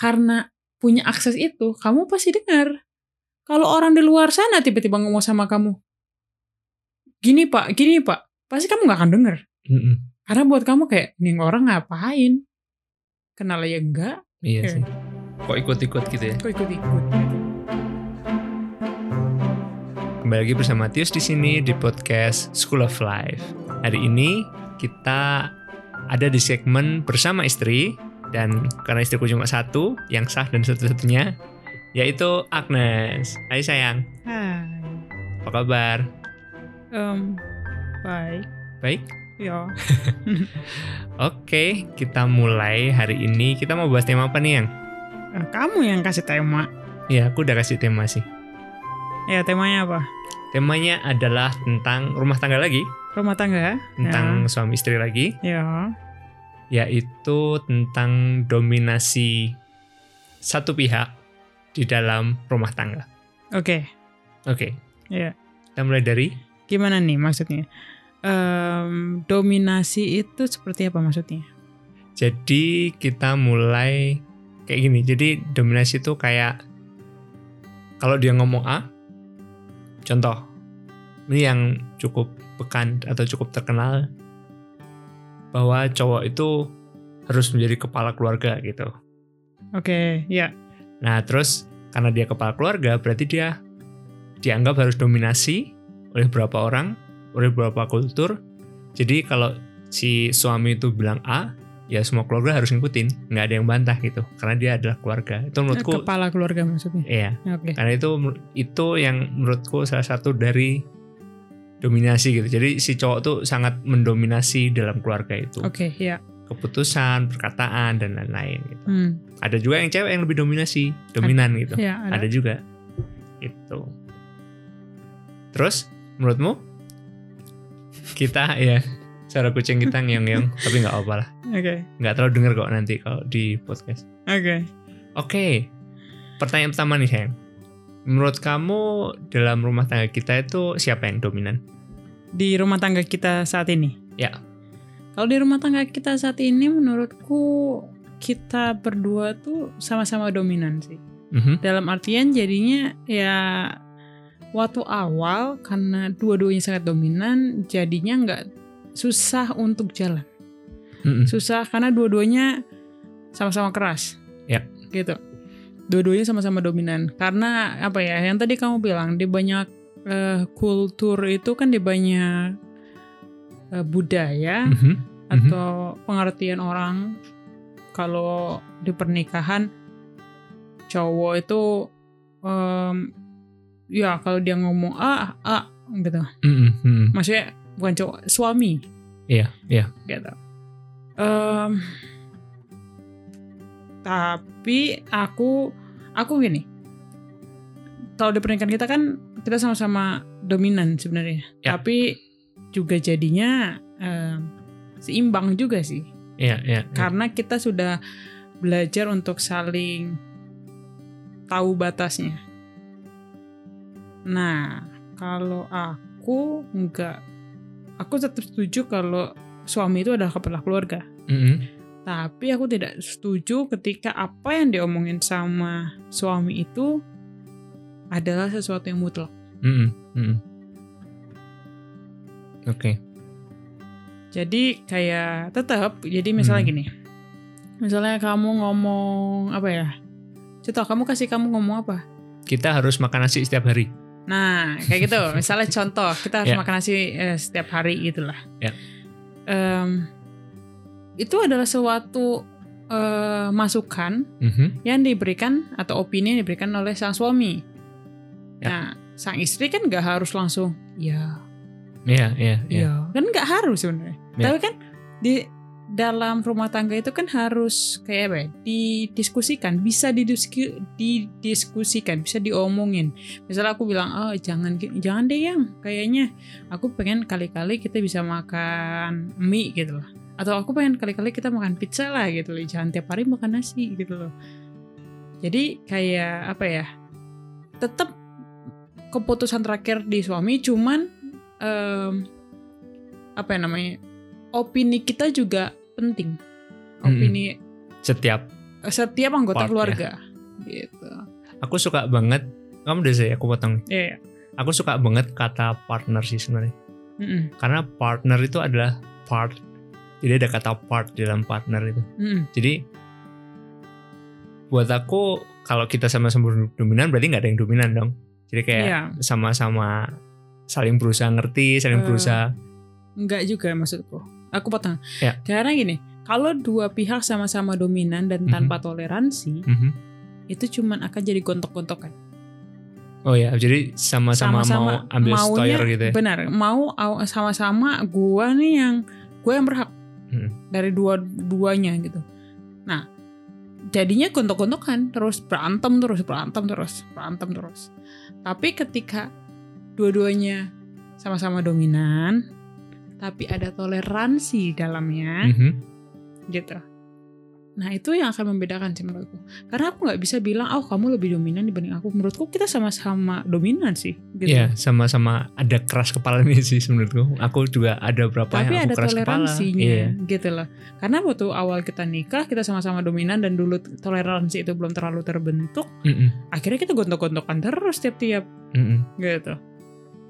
karena punya akses itu, kamu pasti dengar. Kalau orang di luar sana tiba-tiba ngomong sama kamu, gini pak, gini pak, pasti kamu nggak akan denger. Mm-mm. Karena buat kamu kayak, nih orang ngapain? Kenal aja enggak, Iya sih. Kok ikut-ikut gitu ya? kok ikut-ikut. Kembali lagi bersama Tius di sini di podcast School of Life. Hari ini kita ada di segmen bersama istri dan karena istriku cuma satu yang sah dan satu-satunya yaitu Agnes. Hai sayang, Hai. apa kabar? Em, baik. Baik. Ya. Oke, kita mulai hari ini. Kita mau bahas tema apa nih yang? Eh, Kamu yang kasih tema. Ya, aku udah kasih tema sih. Ya, temanya apa? Temanya adalah tentang rumah tangga lagi, Rumah tangga. tentang suami istri lagi, Ya. Yaitu tentang dominasi satu pihak di dalam rumah tangga. Oke. Oke, Ya. kita mulai dari Gimana nih maksudnya? Em, dominasi itu seperti apa maksudnya? jadi kita mulai kayak gini. Jadi dominasi itu kayak kalau dia ngomong A, contoh ini yang cukup pekan atau cukup terkenal bahwa cowok itu harus menjadi kepala keluarga gitu. Oke, ya. Nah, terus karena dia kepala keluarga, berarti dia dianggap harus dominasi oleh beberapa orang, oleh beberapa kultur. Jadi kalau si suami itu bilang A, ya semua keluarga harus ngikutin, nggak ada yang bantah gitu, karena dia adalah keluarga. Itu menurutku, Kepala keluarga maksudnya. iya, Oke. karena itu itu yang menurutku salah satu dari dominasi gitu. Jadi si cowok tuh sangat mendominasi dalam keluarga itu, Oke, ya. keputusan, perkataan dan lain-lain. Gitu. Hmm. Ada juga yang cewek yang lebih dominasi, dominan gitu Ya, ada. ada juga itu terus menurutmu kita ya cara kucing kita ngeong-ngeong tapi nggak apa lah Oke. nggak terlalu denger kok nanti kalau di podcast Oke. oke pertanyaan pertama nih sayang menurut kamu dalam rumah tangga kita itu siapa yang dominan Di rumah tangga kita saat ini. Ya. Kalau di rumah tangga kita saat ini menurutku kita berdua tuh sama-sama dominan sih. Mhm. Dalam artian jadinya ya waktu awal karena dua-duanya sangat dominan jadinya nggak susah untuk jalan. Mhm. Susah karena dua-duanya sama-sama keras. Ya. Gitu. Dua-duanya sama-sama dominan. Karena apa ya? Yang tadi kamu bilang di banyak eh, kultur itu kan di banyak eh, budaya Mhm. atau pengertian orang kalau di pernikahan cowok itu em, ya kalau dia ngomong a a gitu Mhm. Mhm. maksudnya bukan cowok suami iya iya gitu Em, tapi aku aku gini kalau di pernikahan kita kan kita sama-sama dominan sebenarnya Ya. tapi juga jadinya em, seimbang juga sih iya iya iya. karena kita sudah belajar untuk saling tahu batasnya. Nah, kalau aku enggak, aku tetap setuju kalau suami itu adalah kepala keluarga. Mhm. Tapi aku tidak setuju ketika apa yang diomongin sama suami itu adalah sesuatu yang mutlak. Mhm. Mhm. oke Jadi kayak tetap, jadi misalnya Hmm. gini, misalnya kamu ngomong apa ya? Contoh, kamu kasih kamu ngomong apa? kita harus makan nasi setiap hari Nah, kayak gitu. Misalnya contoh, kita harus Ya. makan nasi eh, setiap hari gitulah. Ya. Em, itu adalah suatu eh, masukan Mhm. yang diberikan atau opini yang diberikan oleh sang suami. Ya. Nah, sang istri kan nggak harus langsung, ya, iya iya iya ya, kan nggak harus sebenarnya. Ya. Tapi kan di dalam rumah tangga itu kan harus kayak apa ya, didiskusikan, bisa didisku, didiskusikan, bisa diomongin. Misalnya aku bilang, oh jangan jangan deh yang kayaknya aku pengen kali-kali kita bisa makan mie gitu loh. Atau aku pengen kali-kali kita makan pizza lah gitu loh. Jangan tiap hari makan nasi gitu loh. Jadi kayak apa ya? Tetap keputusan terakhir di suami, cuman em, apa ya namanya? Opini kita juga penting. Opini setiap setiap anggota Part, ya. keluarga. Gitu. Aku suka banget. Kamu udah saya aku potong. Iya. iya. Aku suka banget kata partner sih sebenarnya. Mm-mm. Karena partner itu adalah part. Jadi ada kata part di dalam partner itu. Mm-mm. Jadi buat aku kalau kita sama-sama dominan berarti nggak ada yang dominan dong. Jadi kayak Iya. sama-sama saling berusaha ngerti, saling Eh, berusaha. Enggak juga maksudku. Aku potong. Ya. Karena gini, kalau dua pihak sama-sama dominan dan Mhm. tanpa toleransi, Mhm. itu cuman akan jadi gontok-gontokan. Oh ya, jadi sama-sama mau ambil maunya- stoyer gitu ya. Benar, mau au- sama-sama gua nih yang gue yang berhak Hmm. dari dua-duanya gitu. Nah, jadinya gontok-gontokan terus berantem terus berantem terus berantem terus. Tapi ketika dua-duanya sama-sama dominan, tapi ada toleransi di dalamnya, Mhm. gitu. Nah itu yang akan membedakan sih menurutku. Karena aku nggak bisa bilang, oh kamu lebih dominan dibanding aku. Menurutku kita sama-sama dominan sih. Gitu. Iya, sama-sama ada keras kepalanya sih menurutku. Aku juga ada berapa Tapi yang aku ada keras kepala. toleransinya, Iya. gitu loh. Karena waktu awal kita nikah, kita sama-sama dominan dan dulu toleransi itu belum terlalu terbentuk. Mm-mm. Akhirnya kita gontok-gontokan terus tiap-tiap, Mm-mm. gitu.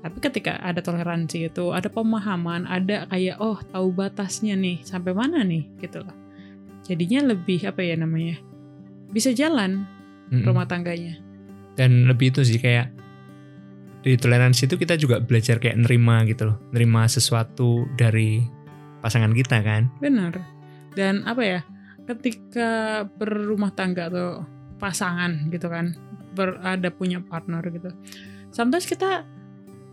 Tapi ketika ada toleransi itu, ada pemahaman, ada kayak oh tahu batasnya nih sampai mana nih, gitu loh. Jadinya lebih apa ya namanya, bisa jalan Mm-mm. rumah tangganya. Dan lebih itu sih kayak di toleransi itu kita juga belajar kayak nerima gitu loh, nerima sesuatu dari pasangan kita kan. Benar. Dan apa ya, ketika berumah tangga atau pasangan gitu kan, berada punya partner gitu. Sometimes kita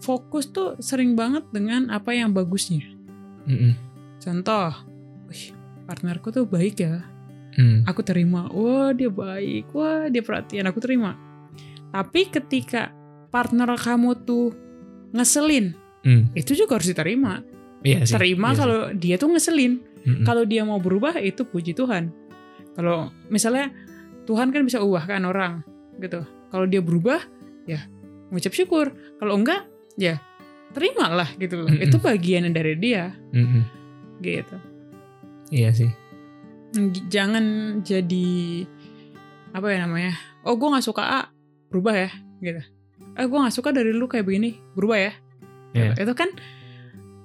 fokus tuh sering banget dengan apa yang bagusnya. Mm-mm. Contoh, wih, partnerku tuh baik ya, Mm. aku terima. Wah dia baik, wah dia perhatian, aku terima. Tapi ketika partner kamu tuh ngeselin, Mm. itu juga harus diterima. Iya sih. Terima iya sih. kalau dia tuh ngeselin. Mm-mm. kalau dia mau berubah itu puji Tuhan. Kalau misalnya Tuhan kan bisa ubahkan orang gitu. Kalau dia berubah ya mengucap syukur. Kalau enggak ya terimalah gitu loh. Mm-mm. Itu bagian dari dia Mm-mm. gitu. Iya sih. Jangan jadi apa ya namanya? Oh gue nggak suka A berubah ya gitu. Eh gue nggak suka dari lu kayak begini berubah ya. Iya. Itu kan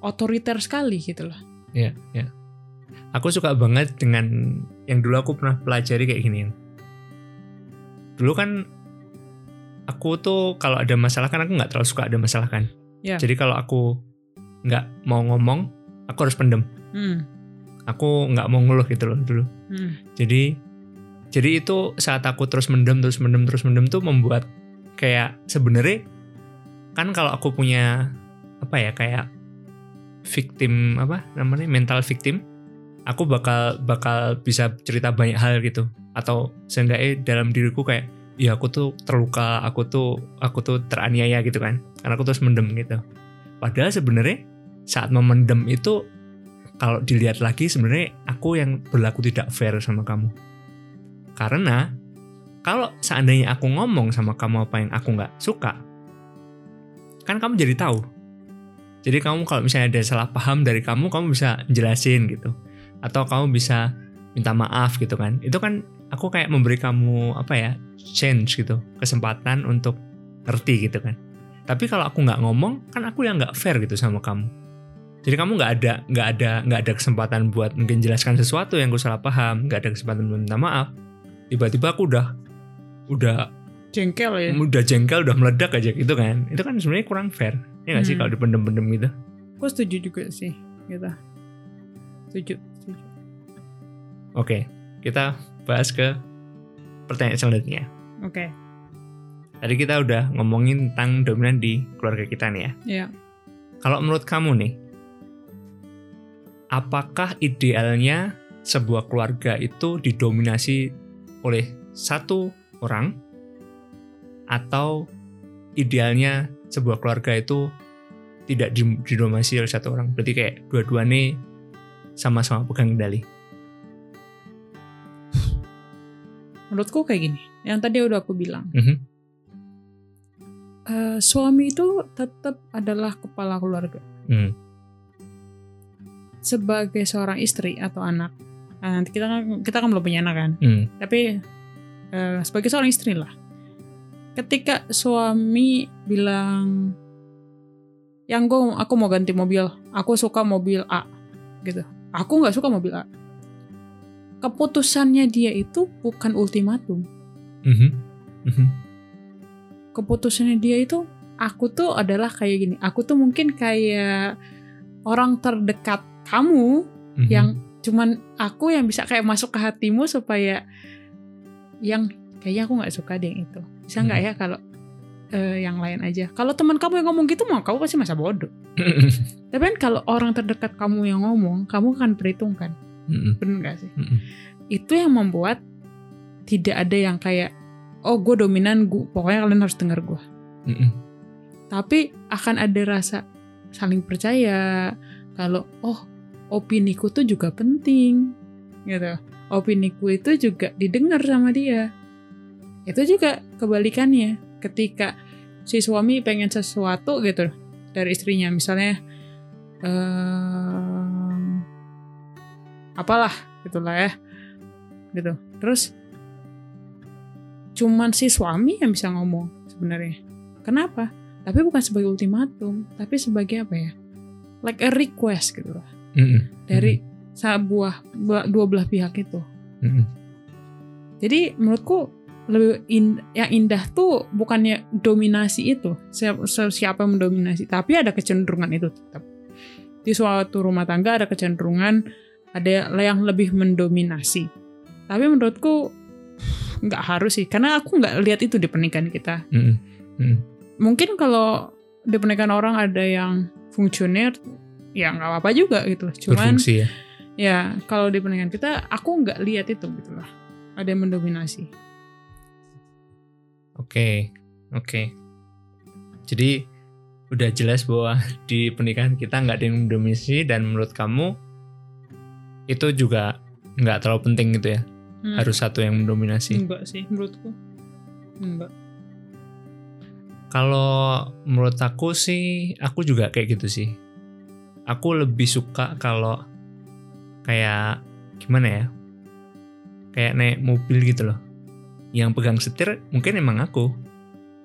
otoriter sekali gitu loh. Iya, iya. Aku suka banget dengan yang dulu aku pernah pelajari kayak gini. Dulu kan aku tuh kalau ada masalah kan aku nggak terlalu suka ada masalah kan. Iya. Jadi kalau aku nggak mau ngomong, aku harus pendem. Hmm. Aku nggak mau ngeluh gitu loh dulu. Hmm. Jadi jadi itu saat aku terus mendem terus mendem terus mendem tuh membuat kayak sebenarnya kan kalau aku punya apa ya kayak victim apa namanya mental victim aku bakal bakal bisa cerita banyak hal gitu atau seenggaknya dalam diriku kayak ya aku tuh terluka aku tuh aku tuh teraniaya gitu kan karena aku terus mendem gitu padahal sebenarnya saat memendem itu kalau dilihat lagi sebenarnya aku yang berlaku tidak fair sama kamu. Karena kalau seandainya aku ngomong sama kamu apa yang aku nggak suka kan kamu jadi tahu. Jadi kamu kalau misalnya ada salah paham dari kamu kamu bisa jelasin gitu. Atau kamu bisa minta maaf gitu kan. Itu kan aku kayak memberi kamu apa ya chance gitu. Kesempatan untuk ngerti gitu kan. Tapi kalau aku nggak ngomong kan aku yang nggak fair gitu sama kamu jadi kamu nggak ada nggak ada nggak ada kesempatan buat mungkin jelaskan sesuatu yang gue salah paham nggak ada kesempatan buat minta maaf tiba-tiba aku udah udah Jengkel ya. udah jengkel udah meledak aja gitu kan itu kan sebenarnya kurang fair ya nggak sih Hmm. kalau dipendem-pendem gitu Gue setuju juga sih gitu. Setuju, setuju. oke kita bahas ke pertanyaan selanjutnya Oke. tadi kita udah ngomongin tentang dominan di keluarga kita nih ya Iya. kalau menurut kamu nih apakah idealnya sebuah keluarga itu didominasi oleh satu orang atau idealnya sebuah keluarga itu tidak di- didominasi oleh satu orang berarti kayak dua-duanya sama-sama pegang kendali Menurutku kayak gini. Yang tadi udah aku bilang. Mhm. Eh, suami itu tetap adalah kepala keluarga. Hmm. Sebagai seorang istri atau anak, Ah, nanti kita kan- kita kan belum punya anak kan. Hmm. tapi eh, sebagai seorang istri lah. Ketika suami bilang yang gue aku mau ganti mobil. Aku suka mobil A gitu. Aku nggak suka mobil A. Keputusannya dia itu bukan ultimatum. Mhm. Mhm. keputusannya dia itu aku tuh adalah kayak gini. Aku tuh mungkin kayak orang terdekat kamu Mhm. yang cuman aku yang bisa kayak masuk ke hatimu supaya yang kayaknya aku nggak suka deh yang itu bisa nggak Hmm. ya kalau eh, yang lain aja kalau teman kamu yang ngomong gitu mau kamu pasti masa bodoh tapi kan kalau orang terdekat kamu yang ngomong kamu akan perhitungkan Mhm. bener gak sih Mhm. itu yang membuat tidak ada yang kayak oh gue dominan gue pokoknya kalian harus dengar gue Mhm. tapi akan ada rasa saling percaya kalau oh opiniku tuh juga penting gitu. Opiniku itu juga didengar sama dia. Itu juga kebalikannya. Ketika si suami pengen sesuatu gitu dari istrinya misalnya em, apalah gitulah ya gitu. Terus cuman si suami yang bisa ngomong sebenarnya. Kenapa? Tapi bukan sebagai ultimatum tapi sebagai apa ya? Like a request gitu lah Mhm. dari sebuah dua, dua belah pihak itu Mhm. jadi menurutku lebih in- yang indah tuh bukannya dominasi itu siapa, siapa yang mendominasi tapi ada kecenderungan itu tetap di suatu rumah tangga ada kecenderungan ada yang lebih mendominasi tapi menurutku nggak harus sih karena aku nggak lihat itu di pernikahan kita Mhm. Mhm. mungkin kalau di pernikahan orang ada yang fungsioner ya nggak apa-apa juga gitu cuman berfungsi ya ya kalau di pernikahan kita aku nggak lihat itu gitu lah ada yang mendominasi Oke, oke. Jadi udah jelas bahwa di pernikahan kita nggak ada yang mendominasi dan menurut kamu itu juga nggak terlalu penting gitu ya. Hmm. Harus satu yang mendominasi. enggak sih menurutku enggak Kalau menurut aku sih, aku juga kayak gitu sih. Aku lebih suka kalau kayak gimana ya? Kayak naik mobil gitu loh. Yang pegang setir mungkin emang aku.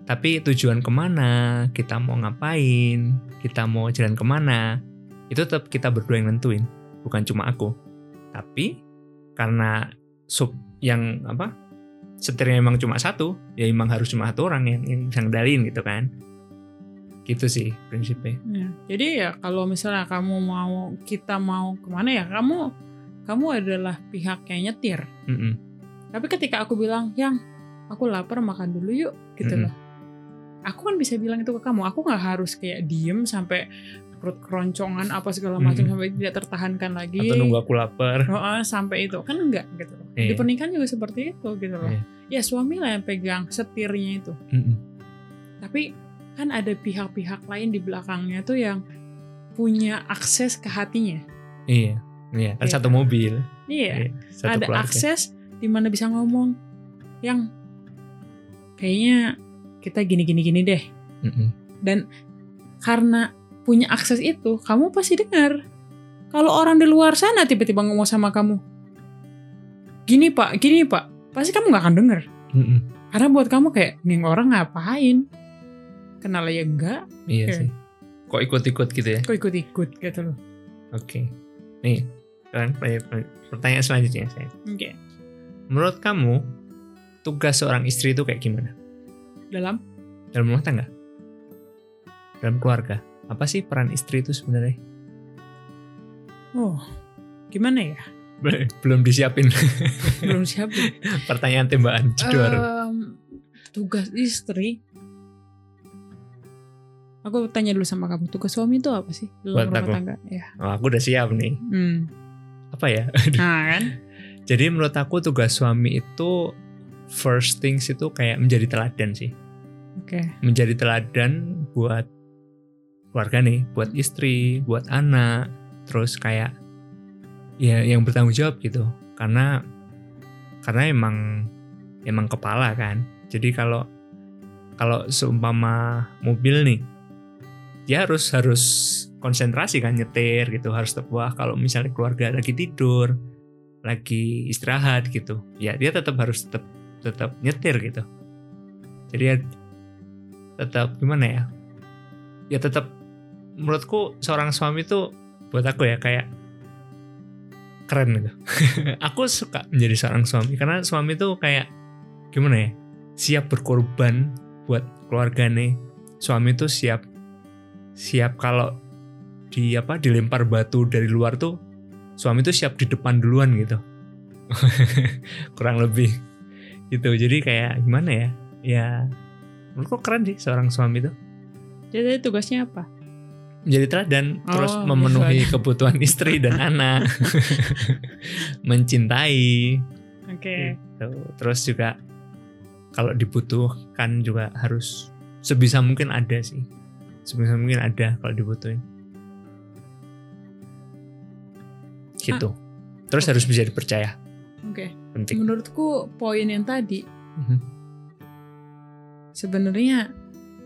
Tapi tujuan ke mana, kita mau ngapain, kita mau jalan ke mana, itu tetap kita berdua yang nentuin, bukan cuma aku. Tapi karena sub yang apa setirnya emang cuma satu, ya emang harus cuma satu orang yang, yang bisa gitu kan. Gitu sih prinsipnya. Ya, jadi ya kalau misalnya kamu mau kita mau ke mana ya kamu kamu adalah pihak yang nyetir Mm-mm. tapi ketika aku bilang yang aku lapar makan dulu yuk gitu Mm-mm. loh aku kan bisa bilang itu ke kamu aku nggak harus kayak diem sampai perut keroncongan apa segala macam Mm-mm. sampai tidak tertahankan lagi Atau nunggu aku lapar. Oh, oh, sampai itu kan enggak gitu loh. Di Iya. pernikahan juga seperti itu gitu loh. Iya. Ya suami lah yang pegang setirnya itu. Mm-mm. Tapi kan ada pihak-pihak lain di belakangnya tuh yang punya akses ke hatinya. Iya, iya. Kan Iya. satu mobil. Iya, Satu ada keluarga. akses di mana bisa ngomong yang kayaknya kita gini-gini gini deh. Mm-mm. Dan karena punya akses itu, kamu pasti dengar. Kalau orang di luar sana tiba-tiba ngomong sama kamu, gini pak, gini pak, pasti kamu nggak akan denger. Mm-mm. Karena buat kamu kayak, nih orang ngapain? Kenal ya enggak, Iya Oke. sih. Kok ikut-ikut gitu ya? kok ikut-ikut gitu loh. Oke. Nih, kan pertanyaan selanjutnya saya. Oke. Menurut kamu, tugas seorang istri itu kayak gimana? Dalam Dalam rumah tangga? Dalam keluarga? Apa sih peran istri itu sebenarnya? Oh, gimana ya? Belum disiapin Belum siap. ya. pertanyaan tembakan jedor. Em, tugas istri. Aku tanya dulu sama kamu, tugas suami itu apa sih dalam Buat rumah aku. tangga? Ya. Oh, aku udah siap nih. Hmm. Apa ya? Nah kan? Jadi menurut aku tugas suami itu first things itu kayak menjadi teladan sih. Oke. Menjadi teladan buat keluarga nih, buat istri, buat anak, terus kayak ya yang bertanggung jawab gitu. Karena karena emang emang kepala kan. Jadi kalau kalau seumpama mobil nih dia harus harus konsentrasi kan nyetir gitu. Harus wah kalau misalnya keluarga lagi tidur lagi istirahat gitu ya dia tetap harus tetap tetap nyetir gitu. Jadi ya tetap gimana ya ya tetap menurutku seorang suami tuh buat aku ya kayak keren gitu. Aku suka menjadi seorang suami karena suami tuh kayak gimana ya siap berkorban buat keluarganya. Suami tuh siap siap kalau di apa dilempar batu dari luar tuh suami tuh siap di depan duluan gitu kurang lebih gitu jadi kayak gimana ya ya menurutku keren sih seorang suami tuh Jadi tugasnya apa? menjadi teladan terus Oh, memenuhi misalnya. kebutuhan istri dan anak mencintai Oke. gitu. terus juga kalau dibutuhkan juga harus sebisa mungkin ada sih sebisa mungkin ada kalau dibutuhin gitu terus oke. harus bisa dipercaya Oke. penting Menurutku poin yang tadi Mhm. sebenarnya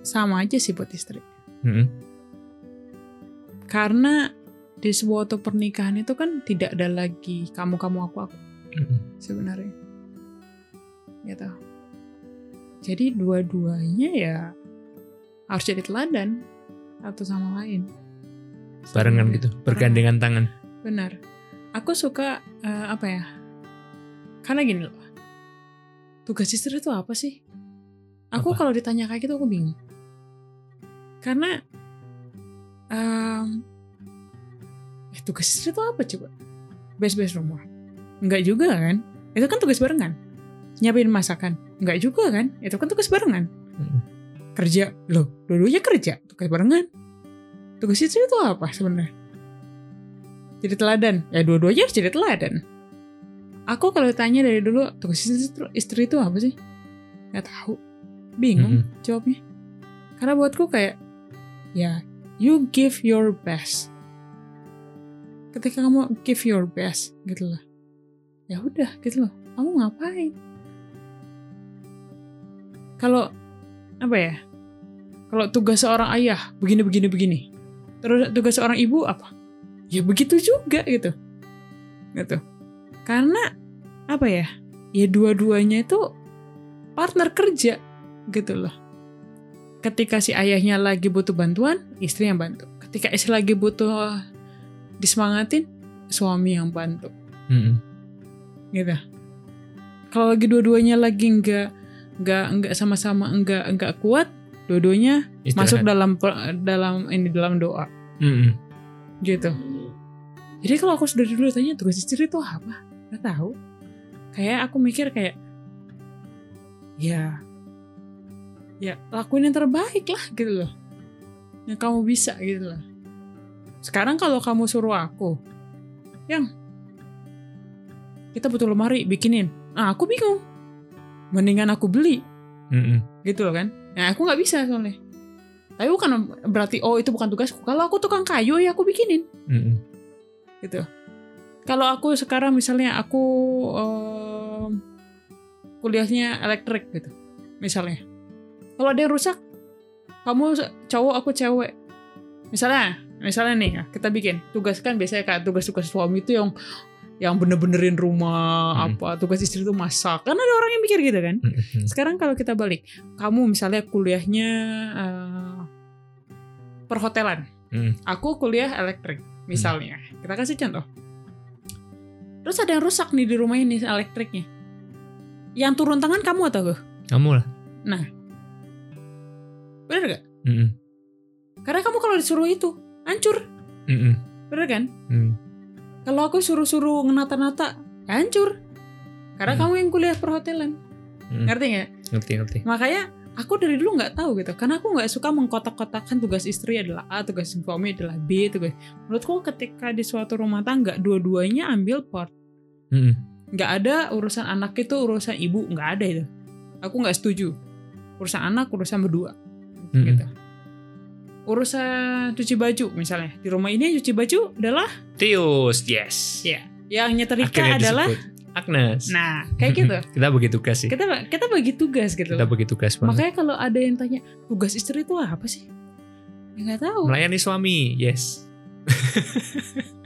sama aja sih buat istri. Mhm. Karena di sebuah auto pernikahan itu kan tidak ada lagi kamu-kamu aku-aku Mhm. sebenarnya. Gitu. Jadi dua-duanya ya harus jadi teladan satu sama lain. barengan Sebenarnya. gitu bergandengan tangan Benar. Aku suka eh, apa ya? Karena gini loh. Tugas istri itu apa sih? Aku kalau ditanya kayak gitu aku bingung. Karena em, eh, tugas istri itu apa coba? Beres-beres rumah. Enggak juga kan? Itu kan tugas barengan. Nyiapin masakan. Enggak juga kan? Itu kan tugas barengan. Kerja. Loh, dua-duanya kerja. Tugas barengan. Tugas istri itu apa sebenarnya? Jadi teladan. Ya dua-duanya harus jadi teladan. Aku kalau tanya dari dulu tugas istri, istri itu apa sih? Gak tahu. Bingung Mhm. jawabnya. Karena buatku kayak ya you give your best. Ketika kamu give your best gitu loh. Ya udah gitu loh. Kamu ngapain? Kalau apa ya? Kalau tugas seorang ayah begini begini begini. Terus tugas seorang ibu apa? Ya begitu juga gitu. Gitu. Karena apa ya? Ya dua-duanya itu partner kerja gitu loh. Ketika si ayahnya lagi butuh bantuan, istri yang bantu. Ketika istri lagi butuh disemangatin, suami yang bantu Mhm. gitu. Kalau lagi dua-duanya lagi nggak nggak nggak sama-sama nggak nggak kuat, dua-duanya masuk dalam dalam ini dalam doa Mhm. gitu. Jadi kalau aku sudah dulu tanya tugas istri itu apa? Gak tahu. Kayak aku mikir kayak ya ya lakuin yang terbaik lah gitu loh. Yang kamu bisa gitu loh. Sekarang kalau kamu suruh aku, yang kita butuh lemari bikinin. Nah aku bingung. Mendingan aku beli Mhm. gitu loh kan. Nah aku nggak bisa soalnya. Tapi bukan berarti oh itu bukan tugasku. Kalau aku tukang kayu ya aku bikinin Mhm. gitu. Kalau aku sekarang misalnya aku em, kuliahnya elektrik gitu, misalnya. Kalau ada yang rusak, kamu cowok aku cewek. Misalnya, misalnya nih kita bikin tugas kan biasanya kayak tugas-tugas suami itu yang yang bener-benerin rumah Hmm. apa tugas istri itu masak. Kan ada orang yang mikir gitu kan? Mhm. sekarang kalau kita balik kamu misalnya kuliahnya eh, perhotelan. Mhm. aku kuliah elektrik misalnya. Kita kasih contoh. Terus ada yang rusak nih di rumah ini elektriknya. Yang turun tangan kamu atau gue kamu lah. Bener gak Mhm. karena kamu kalau disuruh itu hancur. Mhm. bener kan? Mhm. Kalau aku suruh-suruh ngenata-nata hancur. Karena Hmm. kamu yang kuliah perhotelan. Mhm. ngerti nggak? Ngerti ngerti. Makanya aku dari dulu nggak tahu gitu. Karena aku nggak suka mengkotak-kotakan tugas istri adalah A tugas suami adalah B tugas. Menurutku ketika di suatu rumah tangga dua-duanya ambil part. Mhm. nggak ada urusan anak itu urusan ibu. Nggak ada itu. Aku nggak setuju. Urusan anak urusan berdua. Mhm. gitu urusan cuci baju misalnya. Di rumah ini cuci baju adalah? Tius yes. Ya yang nyetrika adalah disebut Agnes. Nah kayak gitu. Kita bagi tugas sih. Kita kita bagi tugas gitu kita bagi tugas banget. Makanya kalau ada yang tanya tugas istri itu apa sih? Ya nggak tahu. Melayani suami yes.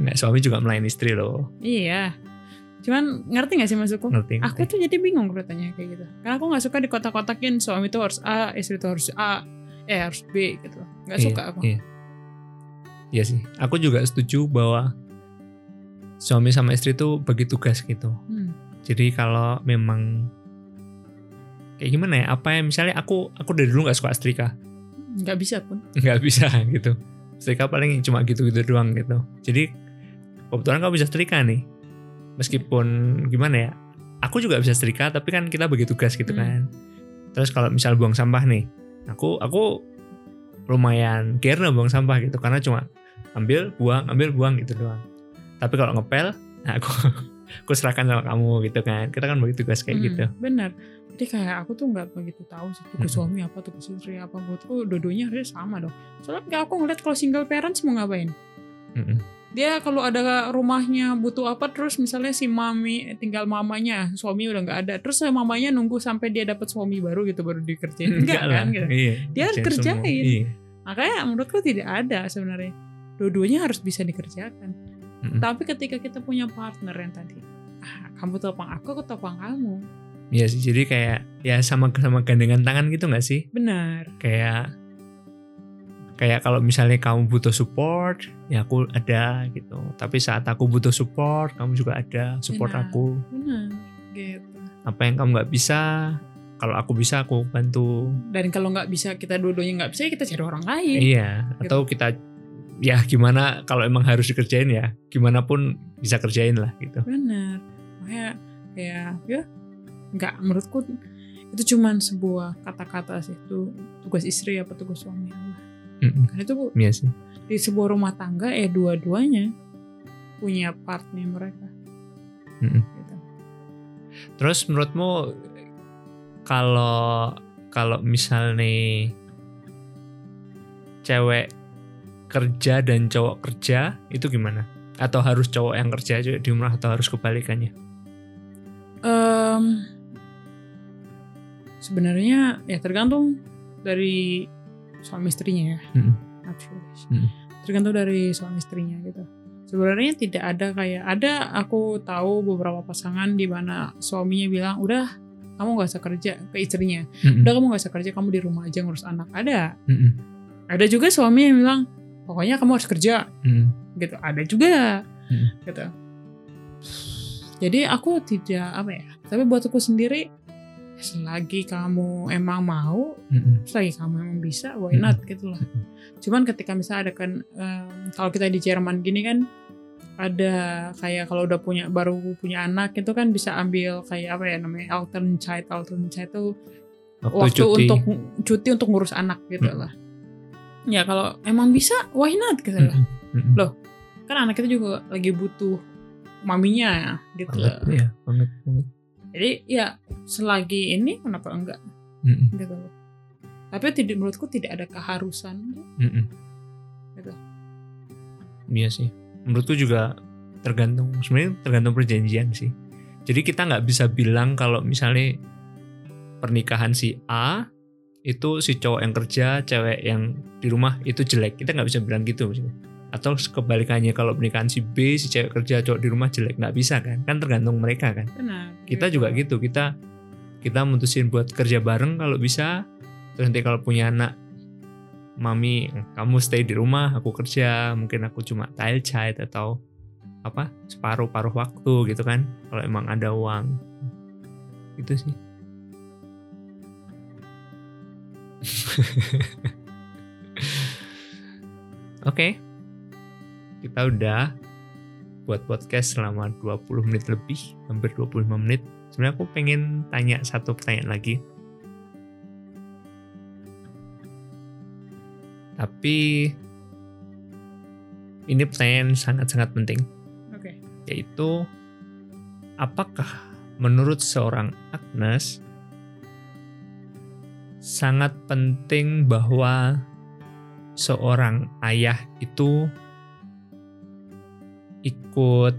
Nggak, suami juga melayani istri loh. Iya. Cuman ngerti gak sih maksudku? Ngerti? Aku tuh jadi bingung kalau tanya kayak gitu. Karena aku gak suka di kotak-kotakin suami tuh harus A, istri tuh harus A, eh harus B gitu. Gak Iya, suka aku. Iya. Iya sih. Aku juga setuju bahwa suami sama istri tuh bagi tugas gitu. Hmm. Jadi kalau memang kayak gimana ya? Apa yang misalnya aku aku dari dulu nggak suka setrika, Gak bisa pun. nggak bisa gitu. Setrika paling cuma gitu-gitu doang gitu. Jadi kebetulan kamu bisa setrika nih. Meskipun gimana ya? Aku juga bisa setrika, tapi kan kita bagi tugas gitu Hmm. kan. Terus kalau misal buang sampah nih, aku aku lumayan care buang sampah gitu karena cuma ambil buang ambil buang gitu doang. Tapi kalau ngepel, nah aku aku serahkan sama kamu gitu kan. Kita kan bagi tugas kayak Hmm, gitu. Bener. Jadi kayak aku tuh nggak begitu tahu sih tugas Mm-mm. suami apa, tugas istri apa. Menurutku dua-duanya harusnya sama dong. Soalnya aku ngeliat kalau single parents mau ngapain. Mm-mm. Dia kalau ada rumahnya butuh apa terus misalnya si mami tinggal mamanya, suami udah nggak ada. Terus mamanya nunggu sampai dia dapat suami baru gitu baru dikerjain. Enggak kan gitu. Iya, Dia harus kerjain. Iya. Makanya menurutku tidak ada sebenarnya. Dua-duanya harus bisa dikerjakan. Mm-mm. Tapi ketika kita punya partner yang tadi, ah, kamu topang aku, aku topang kamu. Iya sih. Jadi kayak ya sama sama gandengan tangan gitu nggak sih? Benar. Kayak kayak kalau misalnya kamu butuh support, ya aku ada gitu. Tapi saat aku butuh support, kamu juga ada support Benar. aku. Benar. Gitu. Apa yang kamu nggak bisa, kalau aku bisa aku bantu. Dan kalau nggak bisa kita dua-duanya nggak bisa, ya kita cari orang lain. Iya. Atau kita ya gimana kalau emang harus dikerjain ya, gimana pun bisa kerjain lah gitu. Benar. Makanya kayak ya nggak menurutku itu cuman sebuah kata-kata sih itu tugas istri apa tugas suami Allah. Mm-mm. Karena itu Iya sih. di sebuah rumah tangga ya dua-duanya punya partnya mereka. Mm-mm. Gitu. Terus menurutmu kalau kalau misal nih cewek kerja dan cowok kerja itu gimana? Atau harus cowok yang kerja cewek di rumah atau harus kebalikannya? Em, sebenarnya ya tergantung dari suami istrinya ya. Mm-mm. Actually. Mm. Tergantung dari suami istrinya gitu. Sebenarnya tidak ada kayak ada aku tahu beberapa pasangan di mana suaminya bilang udah kamu gak usah kerja ke istrinya. Mm-mm. Udah kamu gak usah kerja kamu di rumah aja ngurus anak. Ada. Mm-mm. Ada juga suami yang bilang pokoknya kamu harus kerja Mm. gitu. Ada juga Mm. gitu. Jadi aku tidak apa ya. Tapi buat aku sendiri selagi kamu emang mau Mm-mm. selagi kamu emang bisa why not gitu lah cuman ketika misalnya ada kan em, kalau kita di Jerman gini kan ada kayak kalau udah punya baru punya anak itu kan bisa ambil kayak apa ya namanya alternate child alternate child itu Waktu, waktu cuti. untuk cuti untuk ngurus anak gitu Mm. lah ya kalau emang bisa why not gitu lah Mm-mm. Mm-mm. Loh, kan anak itu juga lagi butuh maminya ya gitu Banget, lah. iya, banget, banget. Jadi ya selagi ini kenapa enggak Mm-mm. gitu loh tapi tidak menurutku tidak ada keharusan Mm-mm. Gitu. Iya sih. Menurutku juga tergantung sebenarnya tergantung perjanjian sih. Jadi kita nggak bisa bilang kalau misalnya pernikahan si A itu si cowok yang kerja, cewek yang di rumah itu jelek. Kita nggak bisa bilang gitu maksudnya. Atau kebalikannya kalau pernikahan si B, si cewek kerja, cowok di rumah jelek nggak bisa kan? Kan tergantung mereka kan. benar Kita juga gitu. Kita kita mutusin buat kerja bareng kalau bisa. Terus nanti kalau punya anak mami kamu stay di rumah aku kerja mungkin aku cuma child child atau apa separuh-paruh waktu gitu kan kalau emang ada uang gitu sih oke kita udah buat podcast selama 20 menit lebih hampir 25 menit. Sebenarnya aku pengen tanya satu pertanyaan lagi. Tapi ini pertanyaan sangat-sangat penting, oke. Yaitu apakah menurut seorang Agnes sangat penting bahwa seorang ayah itu ikut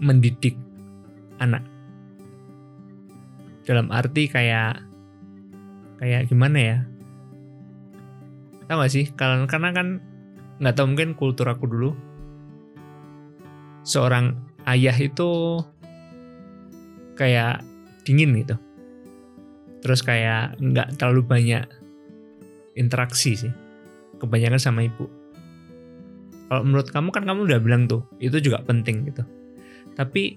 mendidik anak dalam arti kayak kayak gimana ya Tahu gak sih? Karena karena kan nggak tahu mungkin kultur aku dulu. Seorang ayah itu kayak dingin gitu. Terus kayak nggak terlalu banyak interaksi sih. Kebanyakan sama ibu. Kalau menurut kamu kan kamu udah bilang tuh, itu juga penting gitu. Tapi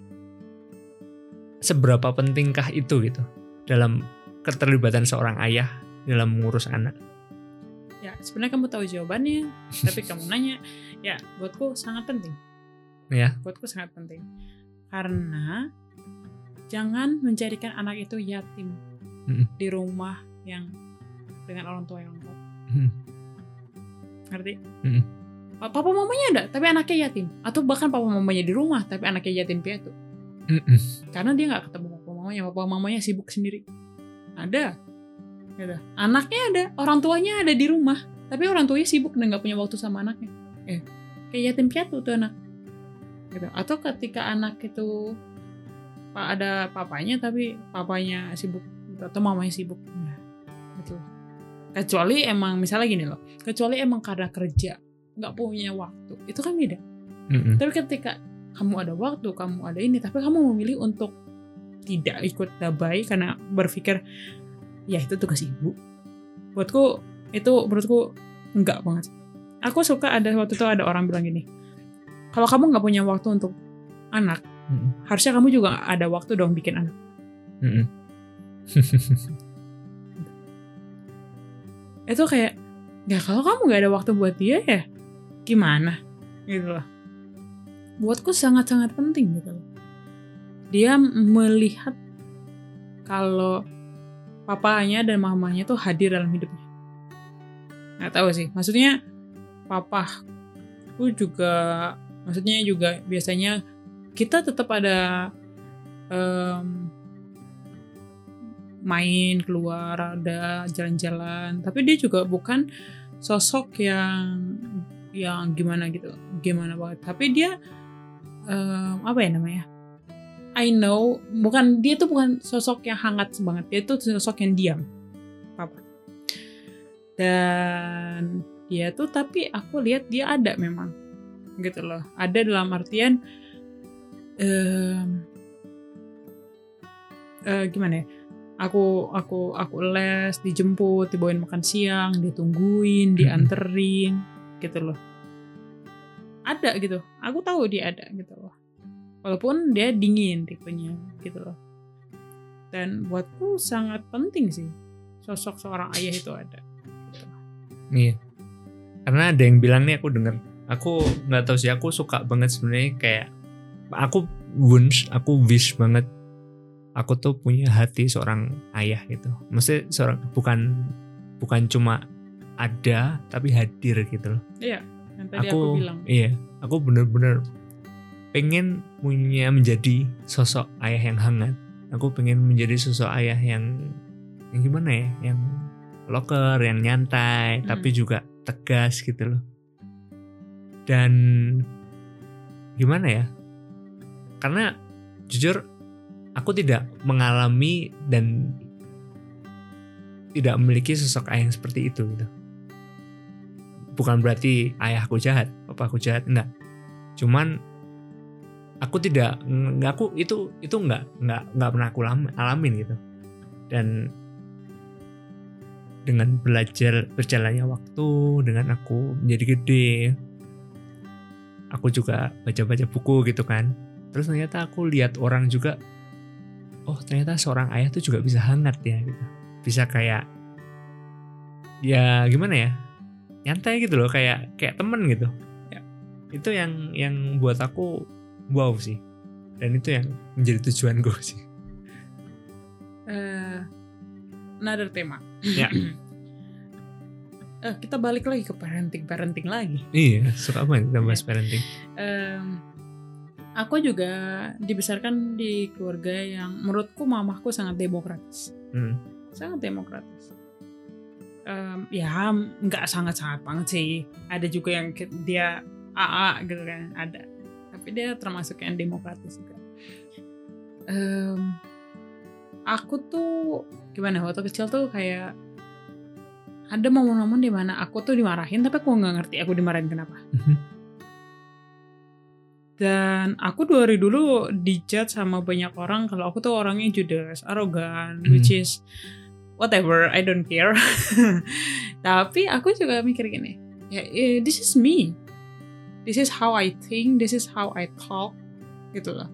seberapa pentingkah itu gitu dalam keterlibatan seorang ayah dalam mengurus anak? Ya, sebenarnya kamu tahu jawabannya, tapi kamu nanya, ya buatku sangat penting. Ya. Buatku sangat penting. Karena jangan menjadikan anak itu yatim Mm-mm. di rumah yang dengan orang tua yang lengkap. Hmm. Ngerti? Mm-mm. Pa- Papa mamanya ada, tapi anaknya yatim. Atau bahkan papa mamanya di rumah, tapi anaknya yatim piatu. Mm-mm. Karena dia nggak ketemu papa mamanya, papa mamanya sibuk sendiri. Ada. Gitu. Anaknya ada, orang tuanya ada di rumah, tapi orang tuanya sibuk dan nggak punya waktu sama anaknya. Eh, kayak yatim piatu tuh anak. Gitu. Atau ketika anak itu pak ada papanya tapi papanya sibuk atau mamanya sibuk. Ya, gitu. Kecuali emang misalnya gini loh, kecuali emang karena kerja nggak punya waktu, itu kan beda. Mm-mm. Tapi ketika kamu ada waktu, kamu ada ini, tapi kamu memilih untuk tidak ikut dabai karena berpikir ya itu tugas ibu. Buatku itu menurutku enggak banget. Aku suka ada waktu itu ada orang bilang gini, kalau kamu nggak punya waktu untuk anak, Mm-mm. harusnya kamu juga ada waktu dong bikin anak. Mm-mm. Itu kayak, ya kalau kamu nggak ada waktu buat dia ya gimana? Gitu loh. Buatku sangat-sangat penting gitu loh. Dia melihat kalau papanya dan mamanya tuh hadir dalam hidupnya. Nggak tahu sih, maksudnya papaku juga, maksudnya juga biasanya kita tetap ada em, main keluar ada jalan-jalan tapi dia juga bukan sosok yang yang gimana gitu gimana banget. Tapi dia em, apa ya namanya I know bukan dia tuh bukan sosok yang hangat banget dia tuh sosok yang diam. Papa dan dia tuh tapi aku lihat dia ada memang gitu loh. Ada dalam artian em, eh, gimana ya aku aku aku les dijemput dibawain makan siang ditungguin dianterin gitu loh ada gitu aku tahu dia ada gitu loh walaupun dia dingin tipenya gitu loh dan buatku sangat penting sih sosok seorang ayah itu ada gitu. Iya. Karena ada yang bilang nih aku denger. Aku nggak tahu sih aku suka banget sebenarnya kayak aku wish, aku wish banget aku tuh punya hati seorang ayah gitu. Maksudnya seorang bukan bukan cuma ada tapi hadir gitu loh. iya yang tadi aku, bilang Iya, aku bener-bener pengen punya menjadi sosok ayah yang hangat. Aku pengen menjadi sosok ayah yang yang gimana ya, yang loker, yang nyantai, Hmm. tapi juga tegas gitu loh. Dan gimana ya? Karena jujur aku tidak mengalami dan tidak memiliki sosok ayah yang seperti itu gitu bukan berarti ayahku jahat, papaku jahat, enggak. Cuman aku tidak enggak aku itu itu enggak enggak enggak pernah aku lam- alamin gitu. Dan dengan belajar berjalannya waktu, dengan aku menjadi gede, aku juga baca-baca buku gitu kan. Terus ternyata aku lihat orang juga, oh ternyata seorang ayah tuh juga bisa hangat ya gitu. Bisa kayak ya gimana ya nyantai gitu loh kayak kayak temen gitu. Ya itu yang yang buat aku wow sih. Dan itu yang menjadi tujuan gue sih. Eh another tema. Ya. eh kita balik lagi ke parenting parenting lagi. Iya suka banget kita bahas parenting? Em, aku juga dibesarkan di keluarga yang menurutku mamahku sangat demokratis. Hmm. sangat demokratis Em, ya nggak sangat sangat banget sih ada juga yang dia AA gitu kan ada tapi dia termasuk yang demokratis juga Em, aku tuh gimana waktu kecil tuh kayak ada momen-momen di mana aku tuh dimarahin tapi aku nggak ngerti aku dimarahin kenapa Mhm. dan aku dari dulu dijudge sama banyak orang kalau aku tuh orangnya judes, arogan, Hmm. which is whatever, I don't care. Tapi aku juga mikir gini, ya eh, this is me, this is how I think, this is how I talk, gitu loh.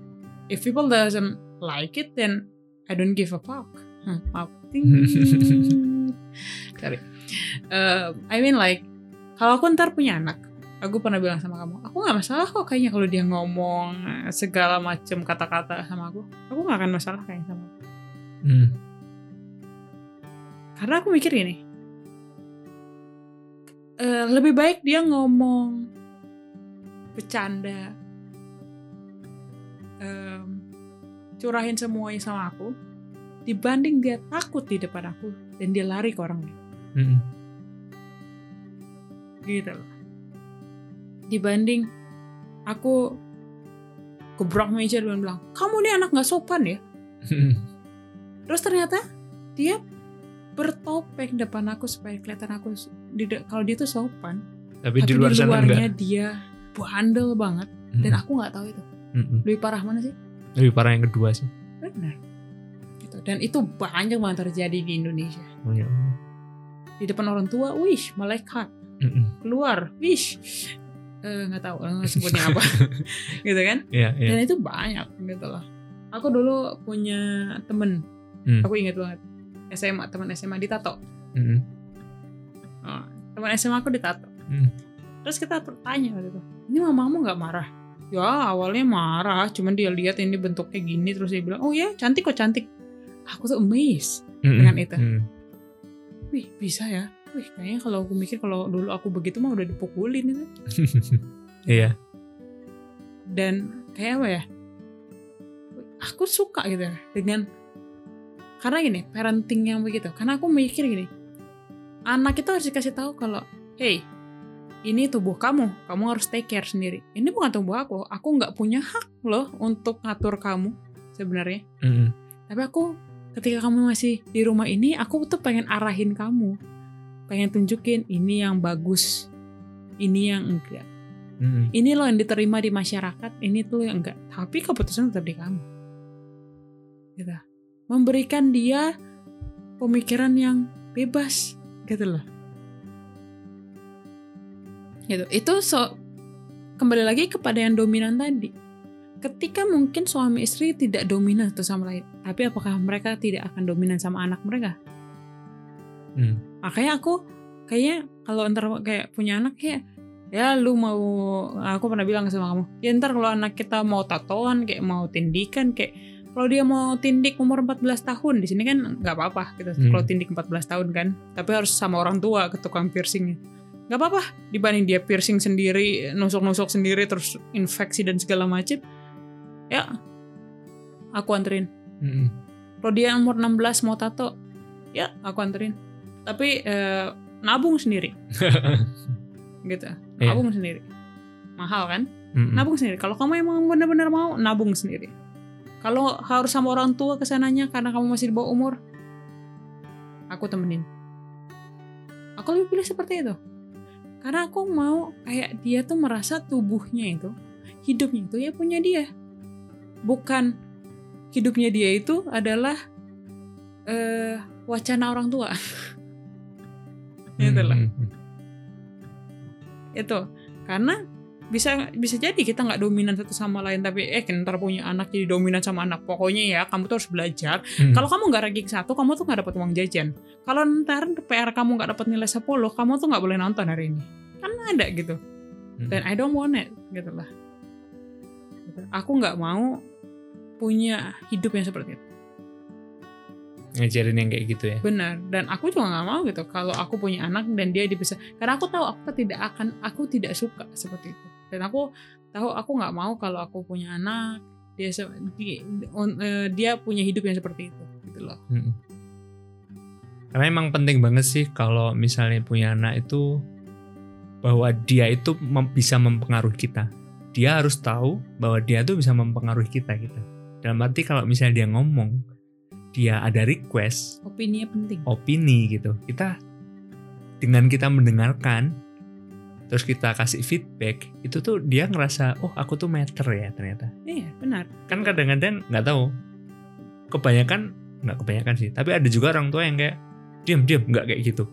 If people doesn't like it, then I don't give a fuck. Hmm, maaf. Sorry. Uh, I mean like, kalau aku ntar punya anak, aku pernah bilang sama kamu, aku nggak masalah kok kayaknya kalau dia ngomong segala macam kata-kata sama aku, aku nggak akan masalah kayaknya sama. aku. Hmm. Karena aku mikir gini, eh, lebih baik dia ngomong bercanda, em, curahin semuanya sama aku, dibanding dia takut di depan aku dan dia lari ke orang lain. Mhm. gitu loh. Dibanding aku gebrak meja dan bilang, kamu nih anak nggak sopan ya. Terus ternyata dia bertopeng depan aku supaya kelihatan aku di kalau dia tuh sopan. Tapi, Tapi di luar sana luarnya enggak. dia bandel banget dan Mhm. aku nggak tahu itu. Mhm. Lebih parah mana sih? Lebih parah yang kedua sih. Benar. Gitu. Dan itu banyak banget terjadi di Indonesia. Oh, ya Allah. Di depan orang tua, wish malaikat Mhm. keluar, wish Eh, nggak tahu eh, sebutnya apa, gitu kan? Iya, iya. dan itu banyak gitu loh aku dulu punya temen Hmm. aku ingat banget SMA teman SMA ditato Mhm. oh, teman SMA aku ditato Hmm. terus kita waktu itu ini mamamu nggak marah ya awalnya marah cuman dia lihat ini bentuknya gini terus dia bilang oh ya cantik kok cantik aku tuh amazed Mhm. Dengan itu. Mhm. wih bisa ya wih kayaknya kalau aku mikir kalau dulu aku begitu mah udah dipukulin itu Iya. dan kayak apa ya aku suka gitu ya dengan karena gini parenting yang begitu karena aku mikir gini anak itu harus dikasih tahu kalau hey ini tubuh kamu kamu harus take care sendiri ini bukan tubuh aku aku nggak punya hak loh untuk ngatur kamu sebenarnya Mhm. tapi aku ketika kamu masih di rumah ini aku tuh pengen arahin kamu pengen tunjukin ini yang bagus ini yang enggak Mhm. ini loh yang diterima di masyarakat, ini tuh yang enggak. Tapi keputusan tetap di kamu. Gitu. Memberikan dia pemikiran yang bebas, gitu loh. Gitu. Itu so kembali lagi kepada yang dominan tadi. Ketika mungkin suami istri tidak dominan satu sama lain, tapi apakah mereka tidak akan dominan sama anak mereka? Mhm. makanya aku kayaknya kalau ntar kayak punya anak kayak ya lu mau aku pernah bilang sama kamu ya ntar kalau anak kita mau tatoan kayak mau tindikan kayak kalau dia mau tindik umur 14 tahun di sini kan nggak apa-apa gitu Hmm. kalau tindik 14 tahun kan tapi harus sama orang tua ke tukang piercingnya nggak apa-apa dibanding dia piercing sendiri nusuk-nusuk sendiri terus infeksi dan segala macam ya aku anterin Mhm. kalau dia umur 16 mau tato, ya aku anterin. Tapi eh, nabung sendiri, gitu. Iya. Nabung sendiri. Mahal kan? Mhm. Nabung sendiri. Kalau kamu emang benar-benar mau, nabung sendiri. Kalau harus sama orang tua ke sananya karena kamu masih di bawah umur, aku temenin. Aku lebih pilih seperti itu. Karena aku mau kayak dia tuh merasa tubuhnya itu, hidupnya itu ya punya dia. Bukan hidupnya dia itu adalah eh wacana orang tua. Gitu loh. Mhm. itu karena bisa bisa jadi kita nggak dominan satu sama lain tapi eh ntar punya anak jadi dominan sama anak. Pokoknya ya kamu tuh harus belajar. Mhm. kalau kamu nggak ranking satu kamu tuh nggak dapat uang jajan. Kalau ntar PR kamu nggak dapat nilai 10 kamu tuh nggak boleh nonton hari ini. Kan ada gitu. Mhm. dan I don't want it gitu lah. Aku nggak mau punya hidup yang seperti itu. Ngajarin yang kayak gitu ya. benar. Dan aku juga nggak mau gitu kalau aku punya anak dan dia bisa karena aku tahu aku tidak akan aku tidak suka seperti itu dan aku tahu aku nggak mau kalau aku punya anak dia se- di- on- eh, dia punya hidup yang seperti itu gitu loh Mhm. Karena emang penting banget sih kalau misalnya punya anak itu bahwa dia itu mem- bisa mempengaruhi kita. Dia harus tahu bahwa dia tuh bisa mempengaruhi kita gitu. Dalam arti kalau misalnya dia ngomong, dia ada request, opini penting opini gitu. Kita dengan kita mendengarkan terus kita kasih feedback itu tuh dia ngerasa oh aku tuh matter ya ternyata Iya, benar. kan kadang-kadang nggak tahu kebanyakan nggak kebanyakan sih tapi ada juga orang tua yang kayak diam diam nggak kayak gitu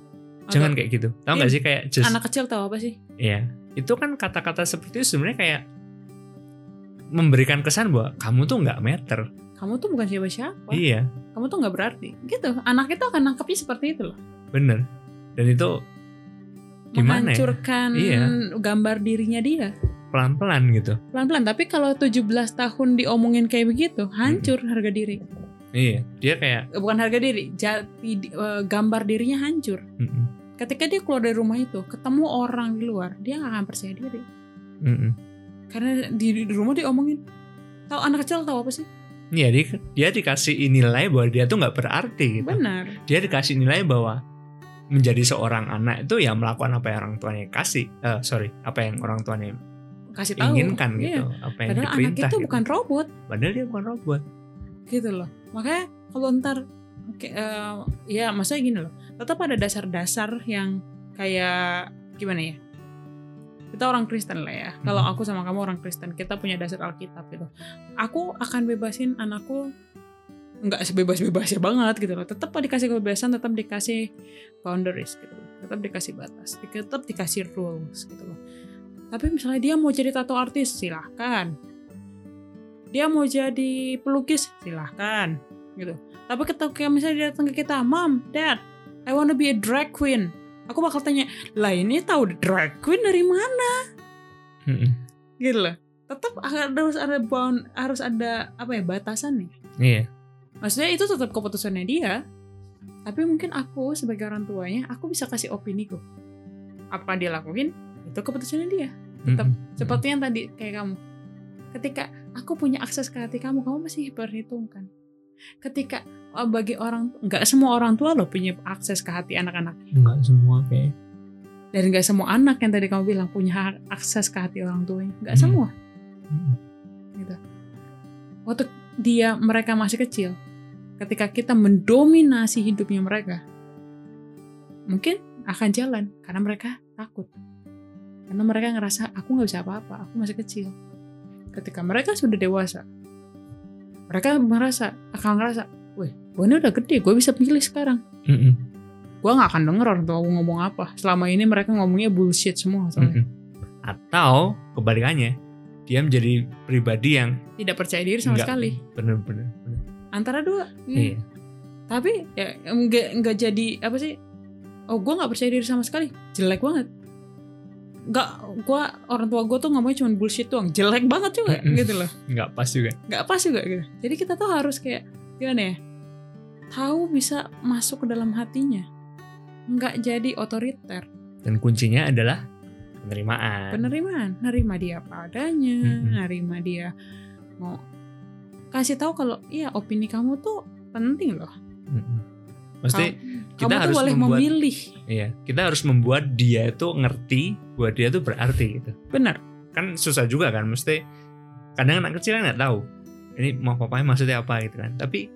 jangan kayak gitu tahu nggak Iya. sih kayak just Anak kecil tahu apa sih? Iya, itu kan kata-kata seperti itu sebenarnya kayak memberikan kesan bahwa kamu tuh nggak meter. Kamu tuh bukan siapa-siapa. Iya, Kamu tuh nggak berarti. Gitu. Anak itu akan nangkepnya seperti itu loh. bener. Dan itu gimana ya? Menghancurkan Iya. gambar dirinya dia. Pelan-pelan gitu. Pelan-pelan. Tapi kalau 17 tahun diomongin kayak begitu, hancur Hmm. harga diri. Iya, dia kayak Eh, Bukan harga diri, jati eh, gambar dirinya hancur. mm-mm, Ketika dia keluar dari rumah itu, ketemu orang di luar, dia nggak akan percaya diri. mm-mm. Karena di, di rumah diomongin. Tahu anak kecil tahu apa sih? Iya, dia, dia dikasih nilai bahwa dia tuh nggak berarti gitu. Benar. Dia dikasih nilai bahwa menjadi seorang anak itu ya melakukan apa yang orang tuanya kasih. Eh, sorry, apa yang orang tuanya Kasih tahu. inginkan Iya. gitu, apa yang Padahal anak itu gitu. bukan robot. Padahal dia bukan robot. gitu loh makanya kalau ntar oke, eh, ya maksudnya gini loh tetap ada dasar-dasar yang kayak gimana ya kita orang Kristen lah ya kalau Mhm. aku sama kamu orang Kristen kita punya dasar Alkitab gitu aku akan bebasin anakku nggak sebebas-bebasnya banget gitu loh. Tetap dikasih kebebasan tetap dikasih boundaries gitu loh. tetap dikasih batas tetap dikasih rules gitu loh. Tapi misalnya dia mau jadi tato artis silahkan. Dia mau jadi pelukis silahkan gitu. Tapi ketika misalnya dia datang ke kita mom dad I wanna be a drag queen. Aku bakal tanya lah ini tahu drag queen dari mana? Mm-mm. gitu loh. Tetap harus ada bound harus ada apa ya batasannya Iya, maksudnya itu tetap keputusannya dia. Tapi mungkin aku sebagai orang tuanya aku bisa kasih opini kok. Apa dia lakuin itu keputusannya dia. Tetap Mm-mm. seperti yang tadi kayak kamu. Ketika aku punya akses ke hati kamu kamu masih perhitungkan ketika oh, bagi orang nggak semua orang tua loh punya akses ke hati anak-anak. Nggak semua kayak. Dan nggak semua anak yang tadi kamu bilang punya akses ke hati orang tuanya. Nggak Hmm. semua. Mm-mm. gitu. Waktu dia mereka masih kecil ketika kita mendominasi hidupnya mereka mungkin akan jalan karena mereka takut. Karena mereka ngerasa aku nggak bisa apa-apa aku masih kecil. Ketika mereka sudah dewasa mereka merasa akan ngerasa wih gue ini udah gede gue bisa pilih sekarang. Gue nggak akan denger orang tua aku ngomong apa. Selama ini mereka ngomongnya bullshit semua soalnya. Atau kebalikannya, dia menjadi pribadi yang tidak percaya diri sama sekali. Bener-bener. Antara dua. Iya. tapi ya nggak nggak jadi apa sih oh gue nggak percaya diri sama sekali. Jelek banget. Nggak gue orang tua gue tuh ngomongnya cuma bullshit doang. Jelek banget juga gitu loh. Nggak pas juga. nggak pas juga gitu. Jadi kita tuh harus kayak gimana ya tahu bisa masuk ke dalam hatinya. Nggak jadi otoriter. Dan kuncinya adalah penerimaan. penerimaan. Nerima dia apa adanya. Nerima dia mau kasih tahu kalau iya opini kamu tuh penting loh. Mesti kamu, kita kamu tuh harus boleh membuat memilih iya, kita harus membuat dia itu ngerti bahwa dia itu berarti gitu. benar Kan susah juga kan, mesti kadang anak kecil kan nggak tahu ini mau papanya maksudnya apa gitu kan. Tapi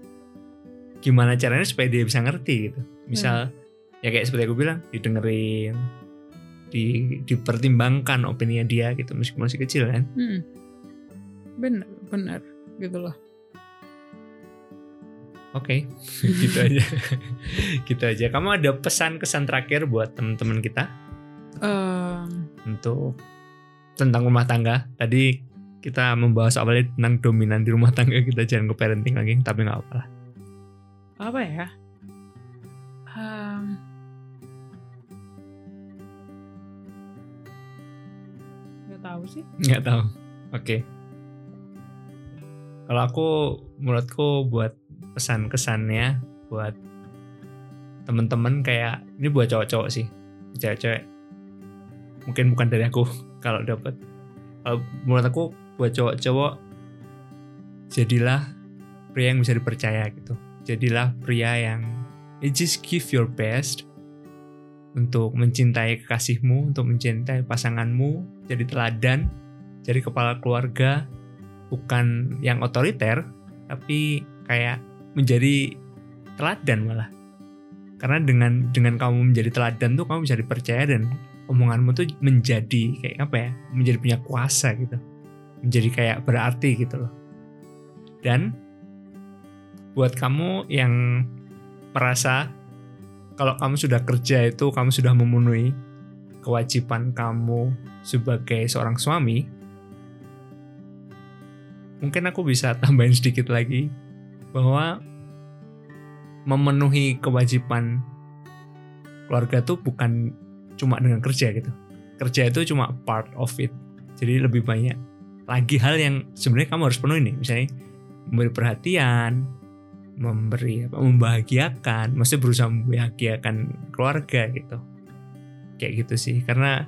gimana caranya supaya dia bisa ngerti gitu. Misal ya kayak seperti aku bilang, didengerin, di dipertimbangkan opininya dia gitu meskipun masih kecil kan. Hmm. Bener, bener gitu loh. Oke, gitu aja. gitu aja. Kamu ada pesan-kesan terakhir buat teman-teman kita Em, untuk tentang rumah tangga? Tadi kita membahas awalnya tentang dominan di rumah tangga kita jangan ke parenting lagi, tapi nggak apa lah. apa ya? Em, nggak tahu sih. Nggak tahu. Oke. Kalau aku, menurutku buat pesan-kesannya buat temen-temen kayak ini buat cowok-cowok sih, cewek-cewek. Mungkin bukan dari aku kalau dapat. Kalau menurut aku buat cowok-cowok jadilah pria yang bisa dipercaya gitu. Jadilah pria yang you just give your best untuk mencintai kekasihmu, untuk mencintai pasanganmu, jadi teladan, jadi kepala keluarga, bukan yang otoriter, tapi kayak menjadi teladan malah. karena dengan dengan kamu menjadi teladan tuh kamu bisa dipercaya dan omonganmu tuh menjadi kayak apa ya menjadi punya kuasa gitu. Menjadi kayak berarti gitu loh. Dan buat kamu yang merasa kalau kamu sudah kerja itu kamu sudah memenuhi kewajiban kamu sebagai seorang suami mungkin aku bisa tambahin sedikit lagi bahwa memenuhi kewajiban keluarga tuh bukan cuma dengan kerja gitu. Kerja itu cuma part of it. Jadi lebih banyak lagi hal yang sebenarnya kamu harus penuhi nih. Misalnya memberi perhatian, memberi apa, membahagiakan, maksudnya berusaha membahagiakan keluarga gitu. Kayak gitu sih. Karena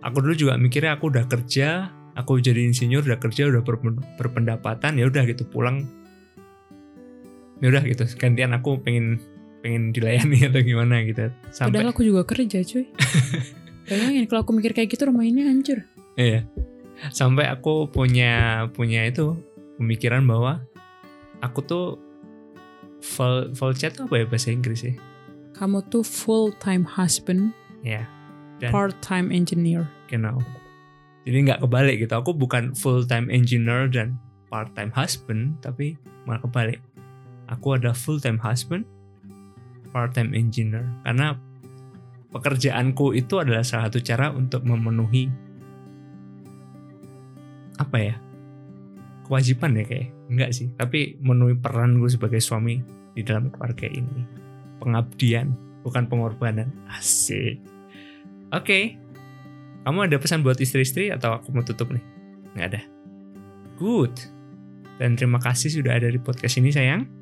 aku dulu juga mikirnya aku udah kerja, aku jadi insinyur, udah kerja, udah berpendapatan, ya udah gitu pulang ya udah gitu gantian aku pengen pengen dilayani atau gimana gitu. Sampai padahal aku juga kerja cuy. Bayangin kalau aku mikir kayak gitu rumah ini hancur. Iya. Sampai aku punya punya itu pemikiran bahwa aku tuh full full chat apa ya bahasa Inggris sih? Kamu tuh full time husband ya dan part time engineer. Genau jadi nggak kebalik gitu. Aku bukan full time engineer dan part time husband tapi malah kebalik aku ada full time husband, part time engineer. Karena pekerjaanku itu adalah salah satu cara untuk memenuhi apa ya kewajiban ya kayak. Enggak sih tapi memenuhi peran gue sebagai suami di dalam keluarga ini. Pengabdian bukan pengorbanan. Asik. Oke. Okay. kamu ada pesan buat istri-istri atau aku mau tutup nih? Nggak ada. Good. Dan terima kasih sudah ada di podcast ini sayang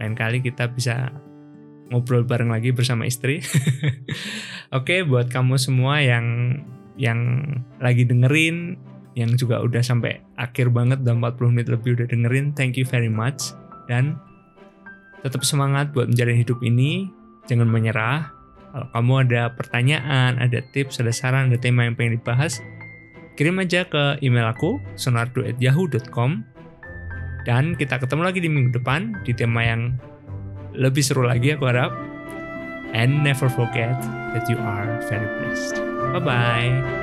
lain kali kita bisa ngobrol bareng lagi bersama istri. Oke, buat kamu semua yang yang lagi dengerin, yang juga udah sampai akhir banget udah 40 menit lebih udah dengerin, thank you very much dan tetap semangat buat menjalani hidup ini, jangan menyerah. Kalau kamu ada pertanyaan, ada tips, ada saran, ada tema yang pengen dibahas, kirim aja ke email aku sonardo@yahoo.com dan kita ketemu lagi di minggu depan di tema yang lebih seru lagi aku harap. And never forget that you are very blessed. Bye-bye.